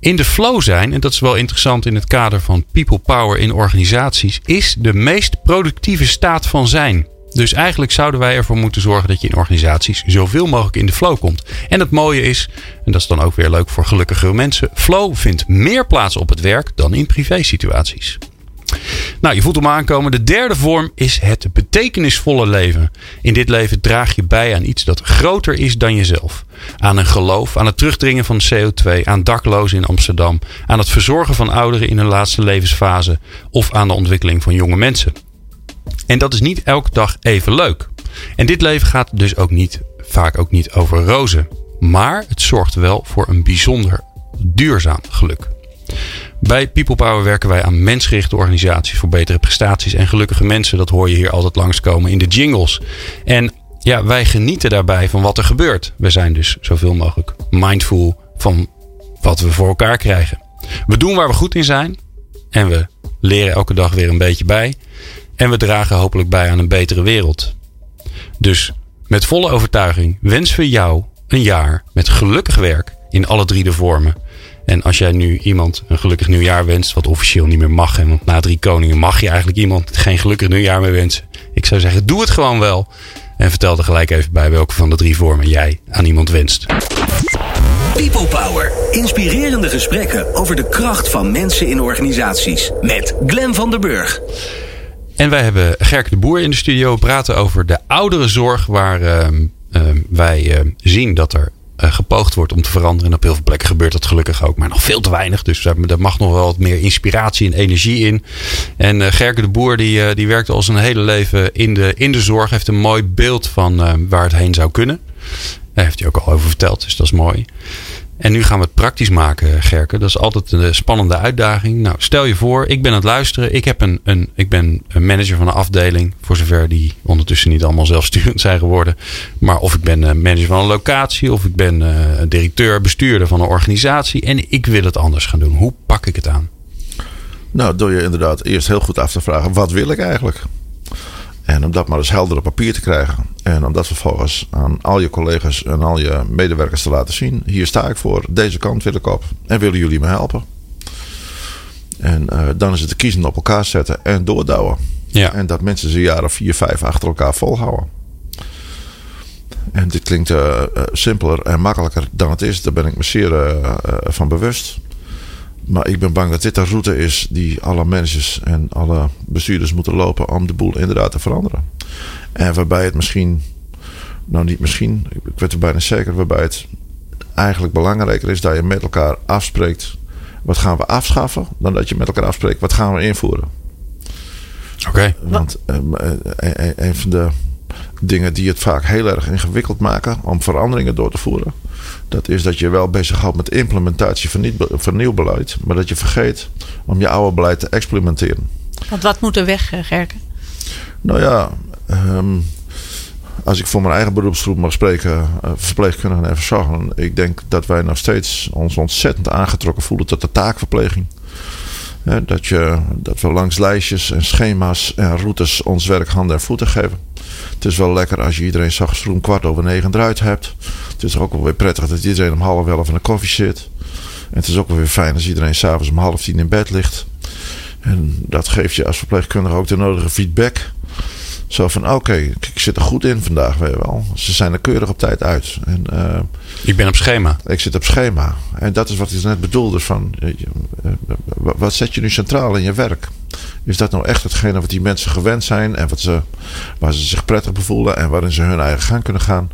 In de flow zijn, en dat is wel interessant in het kader van people power in organisaties, is de meest productieve staat van zijn. Dus eigenlijk zouden wij ervoor moeten zorgen dat je in organisaties zoveel mogelijk in de flow komt. En het mooie is, en dat is dan ook weer leuk voor gelukkige mensen, flow vindt meer plaats op het werk dan in privé situaties. Nou, je voelt hem aankomen. De derde vorm is het betekenisvolle leven. In dit leven draag je bij aan iets dat groter is dan jezelf. Aan een geloof, aan het terugdringen van CO2, aan daklozen in Amsterdam, aan het verzorgen van ouderen in hun laatste levensfase of aan de ontwikkeling van jonge mensen. En dat is niet elke dag even leuk. En dit leven gaat dus ook niet, vaak ook niet over rozen. Maar het zorgt wel voor een bijzonder duurzaam geluk. Bij People Power werken wij aan mensgerichte organisaties voor betere prestaties en gelukkige mensen. Dat hoor je hier altijd langskomen in de jingles. En ja, wij genieten daarbij van wat er gebeurt. We zijn dus zoveel mogelijk mindful van wat we voor elkaar krijgen. We doen waar we goed in zijn. En we leren elke dag weer een beetje bij. En we dragen hopelijk bij aan een betere wereld. Dus met volle overtuiging wensen we jou een jaar met gelukkig werk in alle drie de vormen. En als jij nu iemand een gelukkig nieuwjaar wenst, wat officieel niet meer mag, en want na drie koningen mag je eigenlijk iemand geen gelukkig nieuwjaar meer wensen. Ik zou zeggen, doe het gewoon wel. En vertel er gelijk even bij welke van de drie vormen jij aan iemand wenst. People Power. Inspirerende gesprekken over de kracht van mensen in organisaties. Met Glen van der Burg. En wij hebben Gerke de Boer in de studio. We praten over de ouderenzorg. Waar uh, uh, wij uh, zien dat er gepoogd wordt om te veranderen. En op heel veel plekken gebeurt dat gelukkig ook. Maar nog veel te weinig. Dus daar mag nog wel wat meer inspiratie en energie in. En uh, Gerke de Boer die, uh, die werkt al zijn hele leven in de, in de zorg. Heeft een mooi beeld van waar het heen zou kunnen. Daar heeft hij ook al over verteld. Dus dat is mooi. En nu gaan we het praktisch maken, Gerke. Dat is altijd een spannende uitdaging. Nou, stel je voor, ik ben aan het luisteren. Ik, heb een, een, ik ben een manager van een afdeling. Voor zover die ondertussen niet allemaal zelfsturend zijn geworden. Maar of ik ben manager van een locatie. Of ik ben uh, directeur, bestuurder van een organisatie. En ik wil het anders gaan doen. Hoe pak ik het aan? Nou, door je inderdaad eerst heel goed af te vragen. Wat wil ik eigenlijk? En om dat maar eens helder op papier te krijgen. En om dat vervolgens aan al je collega's en al je medewerkers te laten zien. Hier sta ik voor, deze kant wil ik op. En willen jullie me helpen? En uh, dan is het te kiezen op elkaar zetten en doordouwen. Ja. En dat mensen ze jaren vier, vijf achter elkaar volhouden. En dit klinkt uh, uh, simpeler en makkelijker dan het is. Daar ben ik me zeer van bewust. Maar ik ben bang dat dit de route is die alle managers en alle bestuurders moeten lopen om de boel inderdaad te veranderen. En waarbij het misschien, nou niet misschien, ik weet er bijna zeker, waarbij het eigenlijk belangrijker is dat je met elkaar afspreekt. Wat gaan we afschaffen? Dan dat je met elkaar afspreekt. Wat gaan we invoeren? Oké. Okay. Want um, een, een van de dingen die het vaak heel erg ingewikkeld maken om veranderingen door te voeren. Dat is dat je wel bezighoudt met implementatie van, niet, van nieuw beleid. Maar dat je vergeet om je oude beleid te experimenteren. Want wat moet er weg, Gerke? Nou ja, um, als ik voor mijn eigen beroepsgroep mag spreken, uh, verpleegkundigen en verzorgenden. Ik denk dat wij nog steeds ons ontzettend aangetrokken voelen tot de taakverpleging. Dat, je, dat we langs lijstjes en schema's en routes ons werk handen en voeten geven. Het is wel lekker als je iedereen s'nachts om kwart over negen eruit hebt. Het is ook wel weer prettig dat iedereen om half elf in de koffie zit. En het is ook wel weer fijn als iedereen s'avonds om half tien in bed ligt. En dat geeft je als verpleegkundige ook de nodige feedback. Zo van, oké, okay, ik zit er goed in vandaag, weet je wel. Ze zijn er keurig op tijd uit. En, uh, ik ben op schema. Ik zit op schema. En dat is wat ik net bedoelde van, uh, wat zet je nu centraal in je werk? Is dat nou echt hetgene wat die mensen gewend zijn en wat ze, waar ze zich prettig bevoelen en waarin ze hun eigen gang kunnen gaan?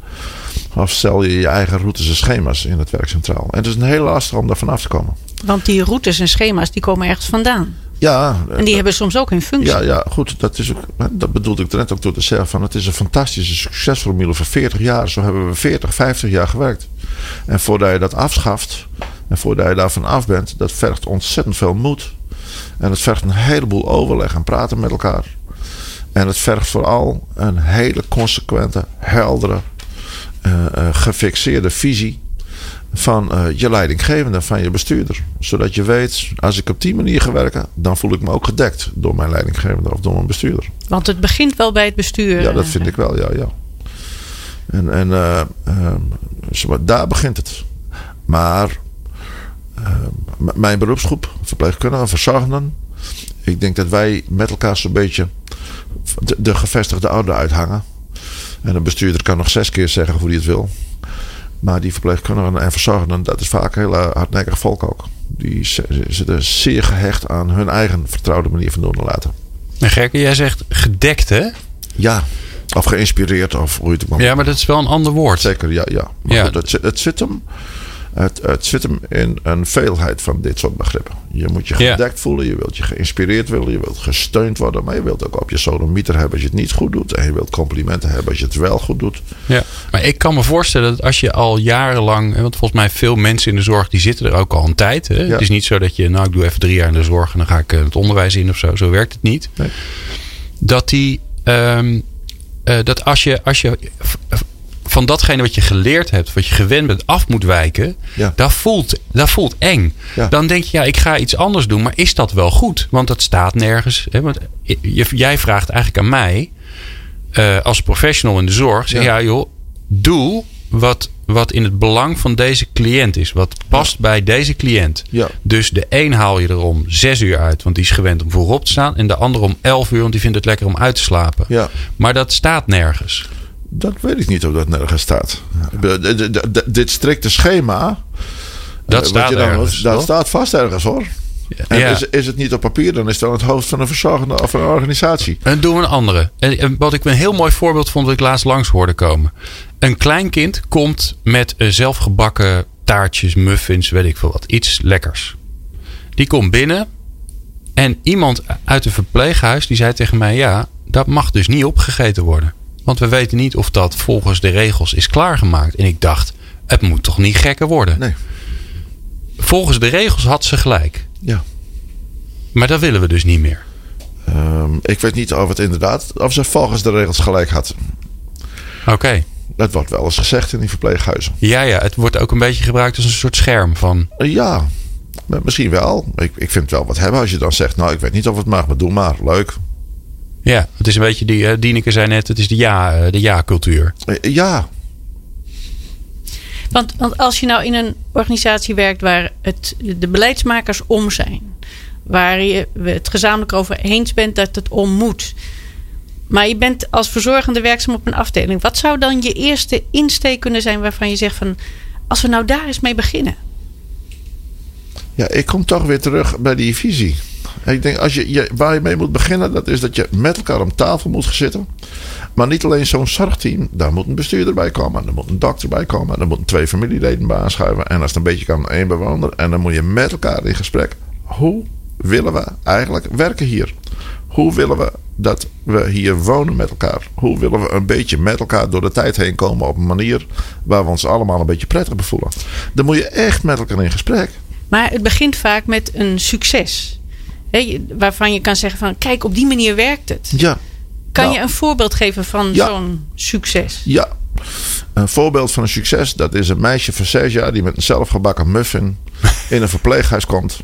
Of stel je je eigen routes en schema's in het werk centraal? En het is een hele lastig om daar vanaf te komen. Want die routes en schema's die komen ergens vandaan. Ja. En die dat, hebben soms ook een functie. Ja, ja goed. Dat, is ook, dat bedoelde ik net ook door te zeggen. Van, het is een fantastische succesformule voor 40 jaar. Zo hebben we 40, 50 jaar gewerkt. En voordat je dat afschaft. En voordat je daarvan af bent. Dat vergt ontzettend veel moed. En het vergt een heleboel overleg en praten met elkaar. En het vergt vooral een hele consequente, heldere, uh, uh, gefixeerde visie van uh, je leidinggevende, van je bestuurder. Zodat je weet, als ik op die manier ga werken, dan voel ik me ook gedekt door mijn leidinggevende of door mijn bestuurder. Want het begint wel bij het bestuur. Ja, dat vind ik wel, ja. ja. En, en uh, daar begint het. Maar mijn beroepsgroep, verpleegkundigen, verzorgenden. Ik denk dat wij met elkaar zo'n beetje de, de gevestigde orde uithangen. En een bestuurder kan nog zes keer zeggen hoe hij het wil. Maar die verpleegkundigen en verzorgenden, dat is vaak heel hardnekkig volk ook. Die zitten zeer gehecht aan hun eigen vertrouwde manier van doen en laten. En Gerke, jij zegt gedekt hè? Ja, of geïnspireerd of hoe je het maar Ja, maar dat is wel een ander woord. Zeker, ja. ja. Maar Ja. goed, het, zit- het zit hem. Het, het zit hem in een veelheid van dit soort begrippen. Je moet je gedekt voelen, je wilt je geïnspireerd willen, je wilt gesteund worden, maar je wilt ook op je sodomieter hebben als je het niet goed doet. En je wilt complimenten hebben als je het wel goed doet. Ja. Maar ik kan me voorstellen dat als je al jarenlang, want volgens mij veel mensen in de zorg die zitten er ook al een tijd. Hè? Ja. Het is niet zo dat je, nou ik doe even drie jaar in de zorg en dan ga ik eh, het onderwijs in of zo. Zo werkt het niet. Nee. Dat die, ehm, eh, dat als je, als je van datgene wat je geleerd hebt, wat je gewend bent, af moet wijken, Ja. dat, voelt, dat voelt eng. Ja. Dan denk je, ja, ik ga iets anders doen, maar is dat wel goed? Want dat staat nergens. Hè? Want jij vraagt eigenlijk aan mij, eh, als professional in de zorg, zeg Ja. ja, joh, doe wat, wat in het belang van deze cliënt is. Wat past bij deze cliënt. Ja. Dus de een haal je er om zes uur uit, want die is gewend om voorop te staan. En de ander om elf uur, want die vindt het lekker om uit te slapen. Ja. Maar dat staat nergens. Dat weet ik niet of dat nergens staat. Dit strikte schema. Dat eh, staat je dan- ergens, Dat staat vast ergens hoor. En Ja. is, is het niet op papier, dan is het dan het hoofd van een verzorgende of een organisatie. En doen we een andere. En wat ik een heel mooi voorbeeld vond, wat ik laatst langs hoorde komen. Een klein kind komt met eh, zelfgebakken taartjes, muffins, weet ik veel wat. Iets lekkers. Die komt binnen. En iemand uit het verpleeghuis die zei tegen mij: Ja, dat mag dus niet opgegeten worden. Want we weten niet of dat volgens de regels is klaargemaakt. En ik dacht: Het moet toch niet gekker worden? Nee. Volgens de regels had ze gelijk. Ja. Maar dat willen we dus niet meer. Ehm, ik weet niet of het inderdaad, of ze volgens de regels gelijk had. Oké. Dat wordt wel eens gezegd in die verpleeghuizen. Ja, ja, het wordt ook een beetje gebruikt als een soort scherm van. Eh, Ja, misschien wel. Ik, ik vind het wel wat hebben als je dan zegt, nou ik weet niet of het mag, maar doe maar. Leuk. Ja, het is een beetje die. eh, Dieneke zei net, het is de ja, eh, de ja-cultuur. Eh, Ja, Want, want als je nou in een organisatie werkt waar het, de beleidsmakers om zijn, waar je het gezamenlijk over eens bent dat het om moet. Maar je bent als verzorgende werkzaam op een afdeling. Wat zou dan je eerste insteek kunnen zijn waarvan je zegt van als we nou daar eens mee beginnen? Ja, ik kom toch weer terug bij die visie. Ik denk, als je, je, waar je mee moet beginnen, dat is dat je met elkaar om tafel moet zitten. Maar niet alleen zo'n zorgteam, daar moet een bestuurder bij komen, er moet een dokter bij komen, er moeten twee familieleden bij aanschuiven. En als het een beetje kan, één bewoner. En dan moet je met elkaar in gesprek. Hoe willen we eigenlijk werken hier? Hoe willen we dat we hier wonen met elkaar? Hoe willen we een beetje met elkaar door de tijd heen komen op een manier waar we ons allemaal een beetje prettig bevoelen? Dan moet je echt met elkaar in gesprek. Maar het begint vaak met een succes. Hè, waarvan je kan zeggen van kijk op die manier werkt het. Ja. Kan Nou, je een voorbeeld geven van Ja. zo'n succes? Ja. Een voorbeeld van een succes, dat is een meisje van zes jaar die met een zelfgebakken muffin in een verpleeghuis komt.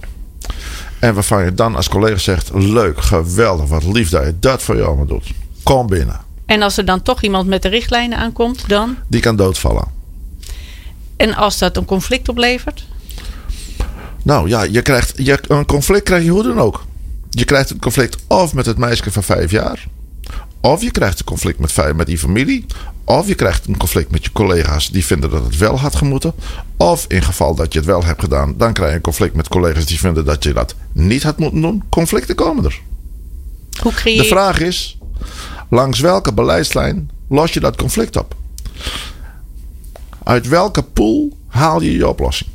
En waarvan je dan als collega zegt: Leuk, geweldig, wat lief dat je dat voor je allemaal doet. Kom binnen. En als er dan toch iemand met de richtlijnen aankomt, dan? Die kan doodvallen. En als dat een conflict oplevert? Nou ja, je krijgt, je, een conflict krijg je hoe dan ook. Je krijgt een conflict of met het meisje van vijf jaar. Of je krijgt een conflict met, die familie. Of je krijgt een conflict met je collega's die vinden dat het wel had gemoeten. Of in geval dat je het wel hebt gedaan, dan krijg je een conflict met collega's die vinden dat je dat niet had moeten doen. Conflicten komen er. Hoe creëer De je... vraag is, langs welke beleidslijn los je dat conflict op? Uit welke pool haal je je oplossing?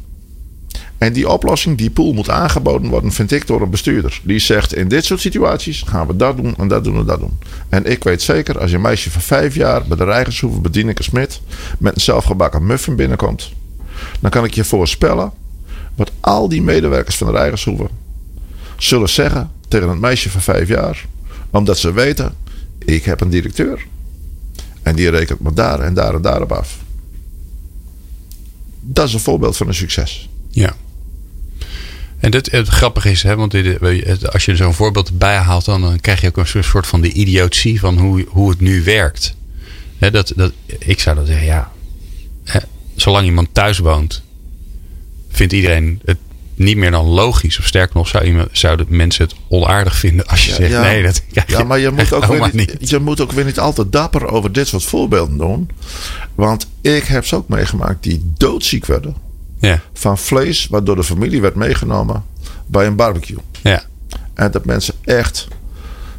En die oplossing, die pool moet aangeboden worden, vind ik, door een bestuurder. Die zegt, in dit soort situaties gaan we dat doen en dat doen en dat doen. En ik weet zeker, als je een meisje van vijf jaar bij de Rijgershoeve bij Dieneke Smit met een zelfgebakken muffin binnenkomt, dan kan ik je voorspellen wat al die medewerkers van de Rijgershoeve zullen zeggen tegen een meisje van vijf jaar. Omdat ze weten, ik heb een directeur. En die rekent me daar en daar en daarop af. Dat is een voorbeeld van een succes. Ja. En dit, het grappige is, hè, want dit, het- als je zo'n voorbeeld erbij haalt, dan, dan krijg je ook een soort van de idiotie van hoe, hoe het nu werkt. Hè, dat, dat, ik zou dan zeggen, ja, hè, zolang iemand thuis woont, vindt iedereen het niet meer dan logisch. Of sterker nog, zou iemand, zouden mensen het onaardig vinden als je Ja, zegt, ja. nee, dat krijg Ja, maar je moet, ook weer niet, je moet ook weer niet altijd dapper over dit soort voorbeelden doen. Want ik heb ze ook meegemaakt die doodziek werden Ja, van vlees, wat door de familie werd meegenomen bij een barbecue. ja, En dat mensen echt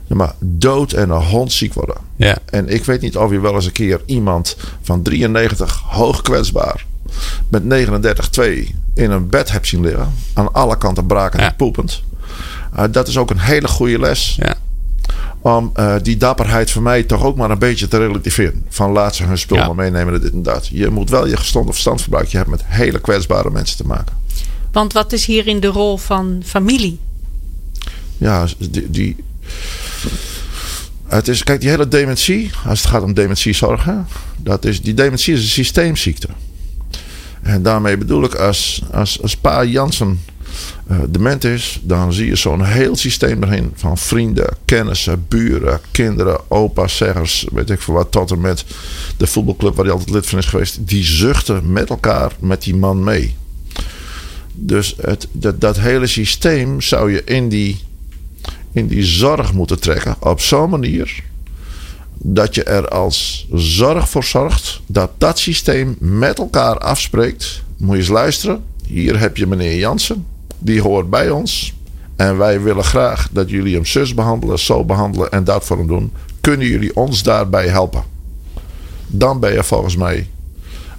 maar, dood en een hond ziek worden. ja. En ik weet niet of je wel eens een keer iemand van 93 hoog kwetsbaar met 39-2 in een bed heb zien liggen. Aan alle kanten brakend en poepend. Uh, dat is ook een hele goede les. Ja. Om uh, die dapperheid van mij toch ook maar een beetje te relativeren. Van laat ze hun spul Ja. maar meenemen, dit en dat. Je moet wel je gestonde verstand verbruiken. Je hebt met hele kwetsbare mensen te maken. Want wat is hierin de rol van familie? Ja, die, die, het is, kijk, die hele dementie, als het gaat om dementiezorg, hè, dat is, die dementie is een systeemziekte. En daarmee bedoel ik, als, als, als pa Jansen uh, dement is, dan zie je zo'n heel systeem erin van vrienden, kennissen, buren, kinderen, opa's, zeggers, weet ik veel wat, tot en met de voetbalclub waar hij altijd lid van is geweest. Die zuchten met elkaar met die man mee. Dus het, dat, dat hele systeem zou je in die, in die zorg moeten trekken op zo'n manier dat je er als zorg voor zorgt dat dat systeem met elkaar afspreekt. Moet je eens luisteren. Hier heb je meneer Jansen. Die hoort bij ons. En wij willen graag dat jullie hem zus behandelen, zo behandelen en dat voor hem doen. Kunnen jullie ons daarbij helpen? Dan ben je volgens mij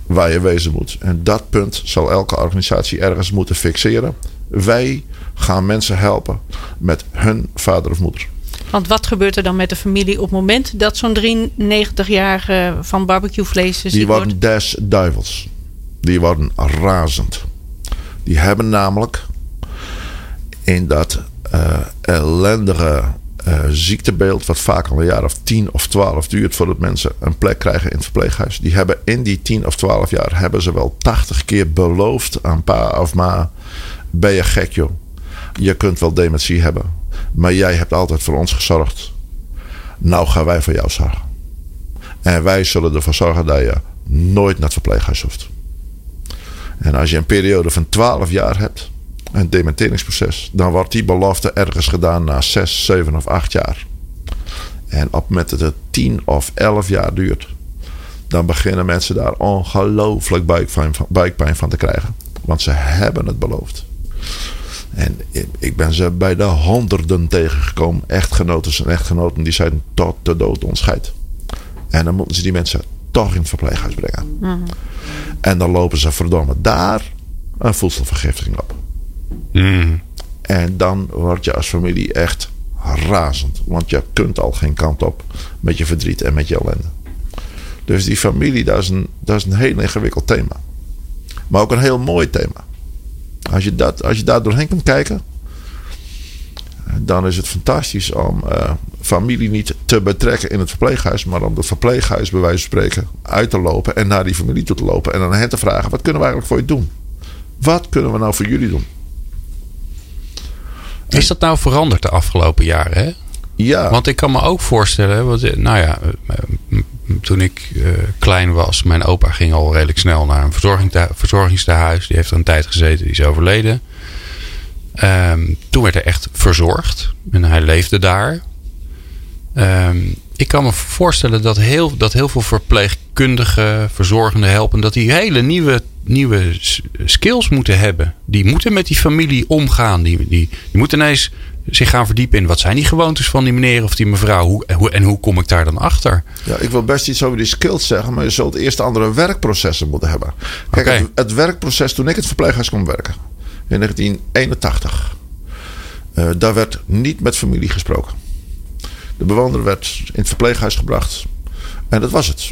waar je wezen moet. En dat punt zal elke organisatie ergens moeten fixeren. Wij gaan mensen helpen met hun vader of moeder. Want wat gebeurt er dan met de familie op het moment dat zo'n 93-jarige van barbecuevlees ziek Die worden des duivels. Die worden razend. Die hebben namelijk in dat uh, ellendige uh, ziektebeeld, wat vaak al een jaar of 10 of 12 duurt voordat mensen een plek krijgen in het verpleeghuis. Die hebben in die 10 of 12 jaar hebben ze wel 80 keer beloofd aan pa of ma. Ben je gek joh. Je kunt wel dementie hebben. Maar jij hebt altijd voor ons gezorgd. Nou gaan wij voor jou zorgen. En wij zullen ervoor zorgen dat je nooit naar het verpleeghuis hoeft. En als je een periode van 12 jaar hebt, een dementeringsproces, dan wordt die belofte ergens gedaan na 6, 7 of 8 jaar. En op het moment dat het 10 of 11 jaar duurt, dan beginnen mensen daar ongelooflijk buikpijn, buikpijn van te krijgen. Want ze hebben het beloofd. En ik ben ze bij de honderden tegengekomen. Echtgenoten en echtgenoten die zijn tot de dood ontscheid. En dan moeten ze die mensen toch in het verpleeghuis brengen. Mm. En dan lopen ze verdomme daar een voedselvergiftiging op. Mm. En dan word je als familie echt razend. Want je kunt al geen kant op met je verdriet en met je ellende. Dus die familie, dat is een, dat is een heel ingewikkeld thema. Maar ook een heel mooi thema. Als je, dat, als je daar doorheen kunt kijken, dan is het fantastisch om uh, familie niet te betrekken in het verpleeghuis, maar om het verpleeghuis bij wijze van spreken uit te lopen en naar die familie toe te lopen en aan hen te vragen: wat kunnen we eigenlijk voor je doen? Wat kunnen we nou voor jullie doen? Is dat nou veranderd de afgelopen jaren? Hè? Ja. Want ik kan me ook voorstellen, want, nou ja, toen ik uh, klein was, mijn opa ging al redelijk snel naar een verzorgingstehuis. Die heeft er een tijd gezeten, die is overleden. Um, toen werd er echt verzorgd en hij leefde daar. Um, ik kan me voorstellen dat heel, dat heel veel verpleegkundigen, verzorgenden helpen, dat die hele nieuwe, nieuwe skills moeten hebben. Die moeten met die familie omgaan. Die, die, die moeten ineens zich gaan verdiepen in wat zijn die gewoontes van die meneer of die mevrouw. Hoe, hoe, en hoe kom ik daar dan achter? Ja, ik wil best iets over die skills zeggen, maar je zult eerst andere werkprocessen moeten hebben. Kijk, okay. het, het werkproces toen ik het verpleeghuis kon werken in 1981. Uh, daar werd niet met familie gesproken. De bewoner werd in het verpleeghuis gebracht. En dat was het.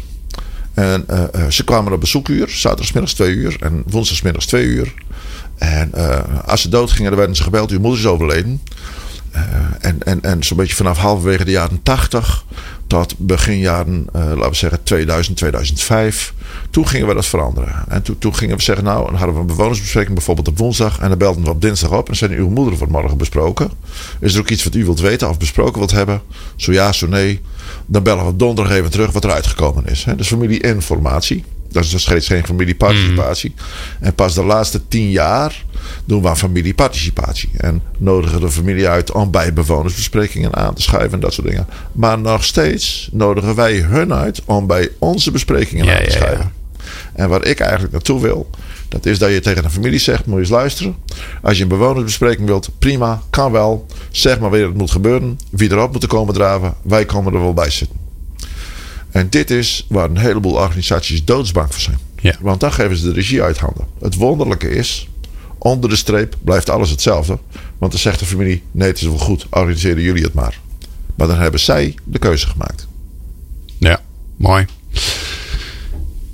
En uh, uh, ze kwamen op bezoekuur. Zaterdagmiddags twee uur. En woensdagsmiddags twee uur. En als ze doodgingen, dan werden ze gebeld. Uw moeder is overleden. En en, en zo'n beetje vanaf halverwege de jaren 80 tot begin jaren, laten we zeggen 2000, 2005. Toen gingen we dat veranderen. En toen, toen gingen we zeggen, nou, dan hadden we een bewonersbespreking bijvoorbeeld op woensdag. En dan belden we op dinsdag op en zeiden, uw moeder wordt morgen besproken. Is er ook iets wat u wilt weten of besproken wilt hebben? Zo ja, zo nee. Dan bellen we donderdag even terug wat er uitgekomen is. Dus familieinformatie. Dat is dus steeds geen familieparticipatie. Mm. En pas de laatste tien jaar doen we aan familieparticipatie. En nodigen de familie uit om bij bewonersbesprekingen aan te schuiven en dat soort dingen. Maar nog steeds nodigen wij hun uit om bij onze besprekingen ja, aan te schuiven. Ja, ja. En waar ik eigenlijk naartoe wil, dat is dat je tegen een familie zegt: moet je eens luisteren. Als je een bewonersbespreking wilt, prima, kan wel. Zeg maar wanneer het moet gebeuren, wie erop moet komen draven. Wij komen er wel bij zitten. En dit is waar een heleboel organisaties doodsbang voor zijn. Ja. Want dan geven ze de regie uit handen. Het wonderlijke is, onder de streep blijft alles hetzelfde. Want dan zegt de familie, nee het is wel goed, organiseren jullie het maar. Maar dan hebben zij de keuze gemaakt. Ja, mooi.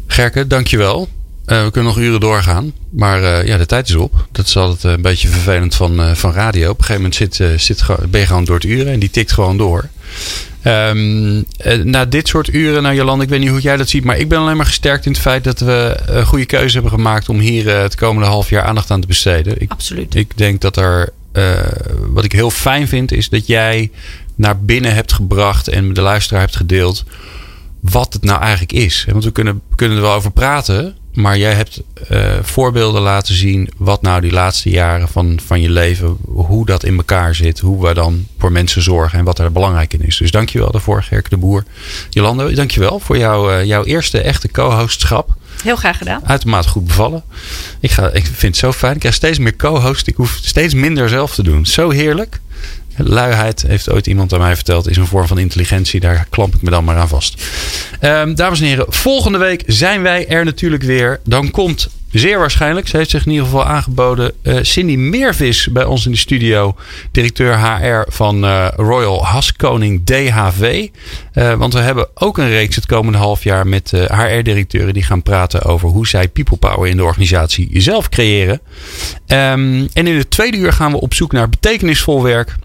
Gerke, dankjewel. Uh, we kunnen nog uren doorgaan. Maar uh, ja, de tijd is op. Dat is altijd een beetje vervelend van, uh, van radio. Op een gegeven moment zit, zit, ben je gewoon door het uren. En die tikt gewoon door. Um, na dit soort uren, nou Jolande, ik weet niet hoe jij dat ziet. Maar ik ben alleen maar gesterkt in het feit dat we een goede keuze hebben gemaakt. Om hier het komende half jaar aandacht aan te besteden. Ik, Absoluut. Ik denk dat er, wat ik heel fijn vind, is dat jij naar binnen hebt gebracht. En met de luisteraar hebt gedeeld wat het nou eigenlijk is. Want we kunnen, kunnen er wel over praten. Maar jij hebt uh, voorbeelden laten zien wat nou die laatste jaren van, van je leven, hoe dat in elkaar zit, hoe we dan voor mensen zorgen en wat er belangrijk in is. Dus dankjewel daarvoor, Gerke de Boer. Jolande, dankjewel voor jou, uh, jouw eerste echte co-hostschap. Heel graag gedaan. Uitermate goed bevallen. Ik, ga, ik vind het zo fijn. Ik krijg steeds meer co-host. Ik hoef steeds minder zelf te doen. Zo heerlijk. Luiheid, heeft ooit iemand aan mij verteld, is een vorm van intelligentie. Daar klamp ik me dan maar aan vast. Um, dames en heren, volgende week zijn wij er natuurlijk weer. Dan komt zeer waarschijnlijk, ze heeft zich in ieder geval aangeboden, uh, Cindy Meervis bij ons in de studio. Directeur HR van uh, Royal Haskoning DHV. Uh, want we hebben ook een reeks het komende half jaar met HR-directeuren die gaan praten over hoe zij people power in de organisatie zelf creëren. Um, en in het tweede uur gaan we op zoek naar betekenisvol werk.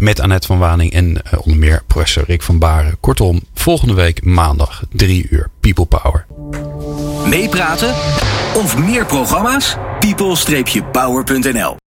Met Annette van Waning en uh, onder meer professor Rick van Baren. Kortom, volgende week maandag 3 uur People Power. Meepraten of meer programma's? people-power.nl